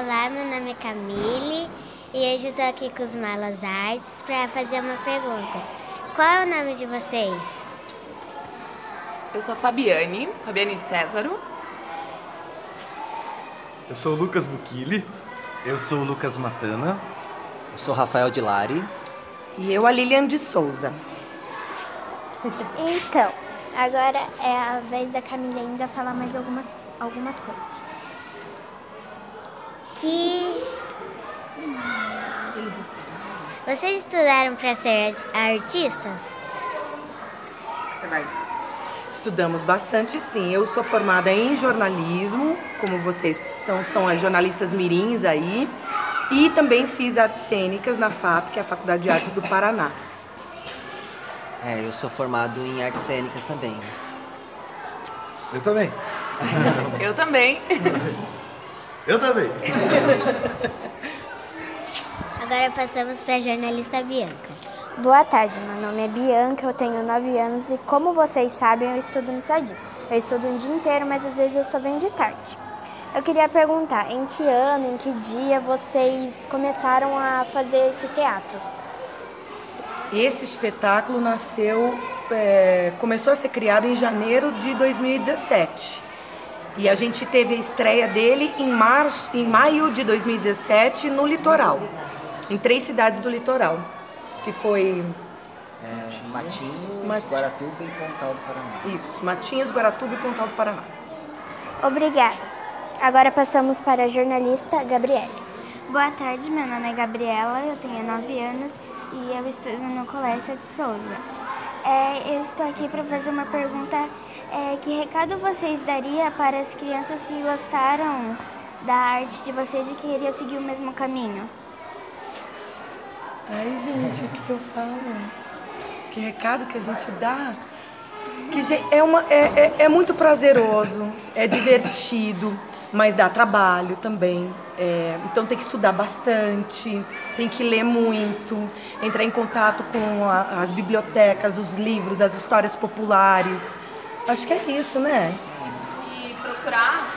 Olá, meu nome é Camille e hoje eu estou aqui com os Malas Artes para fazer uma pergunta. Qual é o nome de vocês? Eu sou a Fabiane, Fabiane de Césaro. Eu sou o Lucas Bukili. Eu sou o Lucas Matana. Eu sou o Rafael de Lari. E eu, a Lilian de Souza. Então, agora é a vez da Camila ainda falar mais algumas, algumas coisas. Que. Vocês estudaram para ser artistas? Você vai. Estudamos bastante, sim. Eu sou formada em jornalismo, como vocês então, são as jornalistas mirins aí. E também fiz artes cênicas na FAP, que é a Faculdade de Artes do Paraná. É, eu sou formado em artes cênicas também. Eu também. eu também. Eu também. Agora passamos para a jornalista Bianca. Boa tarde, meu nome é Bianca, eu tenho 9 anos e como vocês sabem, eu estudo no SADI. Eu estudo um dia inteiro, mas às vezes eu só venho de tarde. Eu queria perguntar, em que ano, em que dia vocês começaram a fazer esse teatro? Esse espetáculo nasceu, é, começou a ser criado em janeiro de 2017. E a gente teve a estreia dele em, março, em maio de 2017 no litoral, em três cidades do litoral, que foi é, Matinhos, Mat... Guaratuba e Pontal do Paraná. Isso, Matinhos, Guaratuba e Pontal do Paraná. Obrigada. Agora passamos para a jornalista Gabriele. Boa tarde, meu nome é Gabriela, eu tenho 9 anos e eu estudo no Colégio de Souza. Eu estou aqui para fazer uma pergunta. É, que recado vocês daria para as crianças que gostaram da arte de vocês e queriam seguir o mesmo caminho? Ai, gente, o que, que eu falo? Que recado que a gente dá? Que é, uma, é, é, é muito prazeroso, é divertido mas dá trabalho também. É, então tem que estudar bastante, tem que ler muito, entrar em contato com a, as bibliotecas, os livros, as histórias populares. Acho que é isso, né? E procurar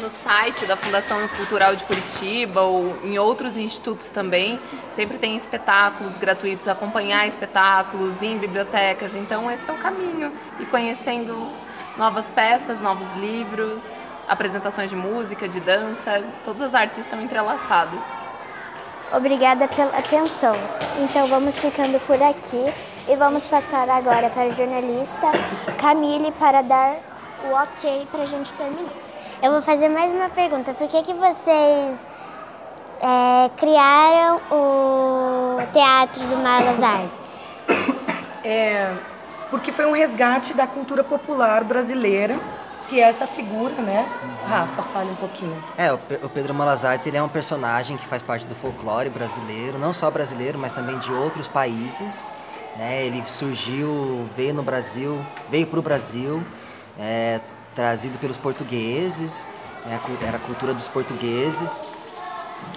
no site da Fundação Cultural de Curitiba ou em outros institutos também, sempre tem espetáculos gratuitos, acompanhar espetáculos em bibliotecas. Então esse é o caminho. E conhecendo novas peças, novos livros, apresentações de música, de dança, todas as artes estão entrelaçadas. Obrigada pela atenção. Então vamos ficando por aqui e vamos passar agora para a jornalista Camille para dar o ok para a gente terminar. Eu vou fazer mais uma pergunta. Por que, que vocês é, criaram o Teatro do Malas Artes? É, porque foi um resgate da cultura popular brasileira que é essa figura, né? Rafa, fale um pouquinho. É, o Pedro Malazartes, ele é um personagem que faz parte do folclore brasileiro, não só brasileiro, mas também de outros países. Né? Ele surgiu, veio no Brasil, veio para o Brasil, é, trazido pelos portugueses, né? era a cultura dos portugueses.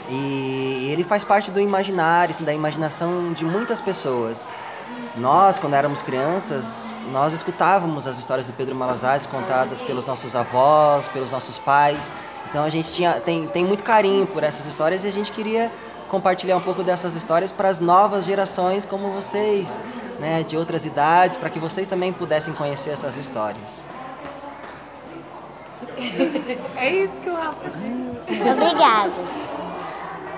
E ele faz parte do imaginário, assim, da imaginação de muitas pessoas. Nós, quando éramos crianças, nós escutávamos as histórias do Pedro Malazares contadas pelos nossos avós, pelos nossos pais. Então a gente tinha, tem, tem muito carinho por essas histórias e a gente queria compartilhar um pouco dessas histórias para as novas gerações como vocês, né, de outras idades, para que vocês também pudessem conhecer essas histórias. É isso que o Rafa disse. Obrigada.